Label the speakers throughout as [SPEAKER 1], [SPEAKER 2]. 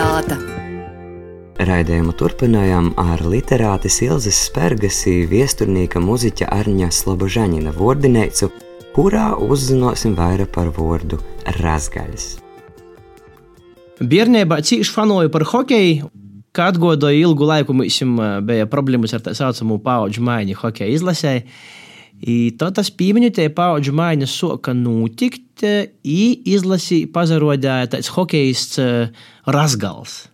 [SPEAKER 1] Kalnasāta.
[SPEAKER 2] Raidījumu turpinājām ar literātes Ilzas Spergas viesturnīka muziķa Arņa Slobožaņina vordinēcu, kurā uzzināsim vairāk par vārdu razgaļas.
[SPEAKER 3] Bērnībā cīši fanoju par hokeju, kā atgodoju ilgu laiku mums bija problēmas ar tā saucamo paudžu maiņu hokeja izlasē. I to tas pīmiņu tie paudžu maiņas soka notikt, i izlasī pazarodēja tāds hokejists Rasgals.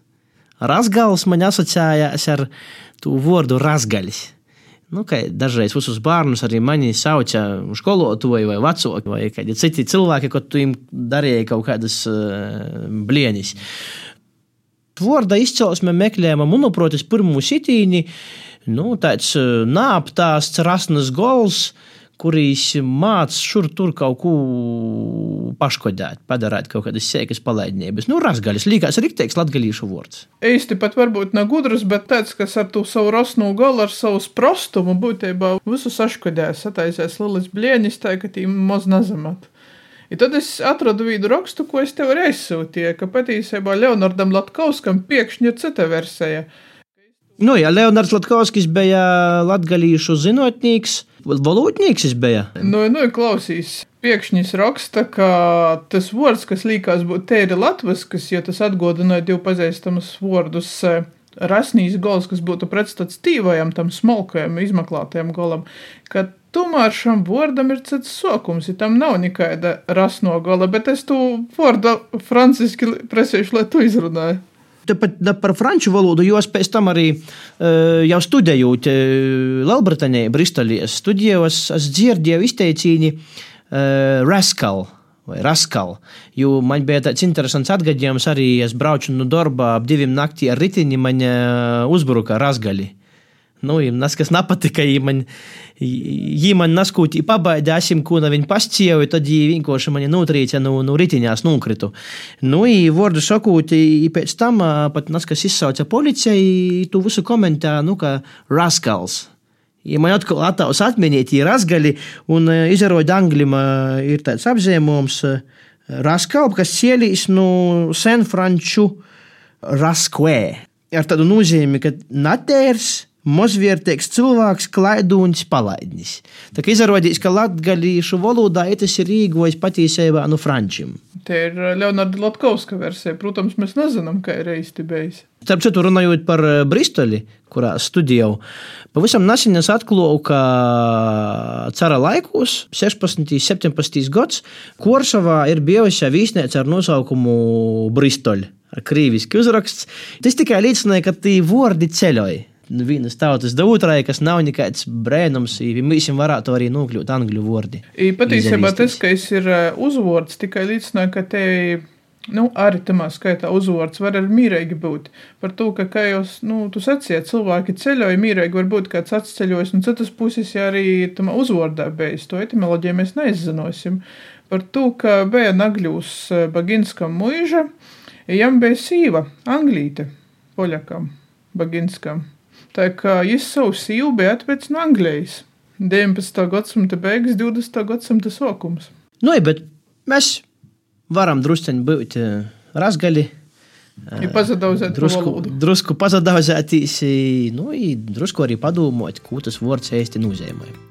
[SPEAKER 3] Rasgals man asociējās ar to vārdu razgaļs. Nu, dažreiz visus bērnus arī mani sauca skolotāji vai vecāki vai kādi citi cilvēki, kad tu viņiem darīji kaut kādas uh, blieņas. Vārda izcelsme meklējama, manuprāt, pirmo sitīni, nu, tāds nāptāsts, rasnas gols, kurīs mācās šur tur kaut ko paškodēt, padarīt kaut kādas sēkas palaidnības. Nu, rasgaļas, līkās riktīgs latgalīšu vārds.
[SPEAKER 4] Īsti pat varbūt nav gudrs, bet tāds, kas ar to savu rasnu galu, ar savu sprostumu būtībā visu saškodēs, ataisēs lielais blieņas, tā ka tī maz nazamat. I tad es atradu vienu rakstu, ko es tev arī aizsūtīju, ka patiesībā Leonardam Latkauskam pēkšņi ir cita versija.
[SPEAKER 3] Nu, jā, Leonards Latkauskis bija latgalīšu zinotnīgs, valodnieks bija.
[SPEAKER 4] Nu, nu, klausīs. Pēkšņi raksta, ka tas vārds, kas līkās būt tēri latvisks, ja tas atgādināja divu pazīstamus vārdus, rasnīs gols, kas būtu pretstats tīvajam, tam smalkajam, izmeklētajam golam, ka tomēr šam vārdam ir cits sokums, ja tam nav nekāda rasno gola, bet es tu vārdu franciski presēšu, lai tu izrunāji.
[SPEAKER 3] Tāpat par franču valodu, jo es pēc tam arī uh, jau studējot uh, Lielbritānijā, Bristolī, studējos, es dzirdēju izteicīni uh, Rascal vai Raskal. Jo man bija tāds interesants atgadījums, arī es braucu no darba ap diviem naktī ar ritini, man uzbruka razgali. Nu, tas, kas nepatika, ja man, naskūtī pabaidīja, asim, ko viņa pascievu, tad viņa vienkārši mani notrīca no, no ritiņās nokritu. Nu, vārdu sakot, pēc tam pat tas, kas izsauca policijai, tu visu komentē, nu, ka Raskals. Ja man atkal attēlus atminēt, ir razgaļi, un izrāda angļu ir tāds apzīmējums, raskalp, kas cielīs no senfranču raskvē. Ar tādu nozīmi, ka natērs mazvērtīgs cilvēks, klaidūns, palaidnis. Tā kā izrādās, ka latviešu valodā tas ir rīkojis patiesībā no frančiem.
[SPEAKER 4] Te ir Leonarda Latkovska versija. Protams, mēs nezinām, kā ir īsti bijis.
[SPEAKER 3] Starp citu, runājot par Bristoli, kurā studēju, pavisam nesen es atklāju, ka cara laikos, 16. un 17. gads, Korsavā ir bijusi viesnīca ar nosaukumu Bristoli. Ar krīvisku uzraksts. Tas tikai liecināja, ka tie vārdi ceļoja vienas tautas otrai, kas nav nekāds brēnums, ja mēs varētu arī nokļūt angļu vārdi.
[SPEAKER 4] Patiesībā tas, ka es ir uzvārds, tikai līdzināja, ka te. Nu, arī tamā skaitā uzvārds var arī mīrīgi būt. Par to, ka, kā jau nu, tu sacīji, cilvēki ceļoja, mīrīgi var būt kāds atceļojis, un citas puses ja arī tamā uzvārdā bijis. To etimoloģiju mēs neizzinosim. Par to, ka bija nagļūs Baginskam muiža, jam bija sīva, Anglīte, poļakam, Baginskam. Tā kā viņš savu sīvu bija atvedis no Anglijas. 19. gadsimta beigas, 20. gadsimta sākums.
[SPEAKER 3] Nu, bet mēs varam druskuļi būt razgaļi.
[SPEAKER 4] Ja pazudīt
[SPEAKER 3] drusku, drusku pazudīties, nu, drusku arī padomāt, ko tas vārds īsti nozīmē.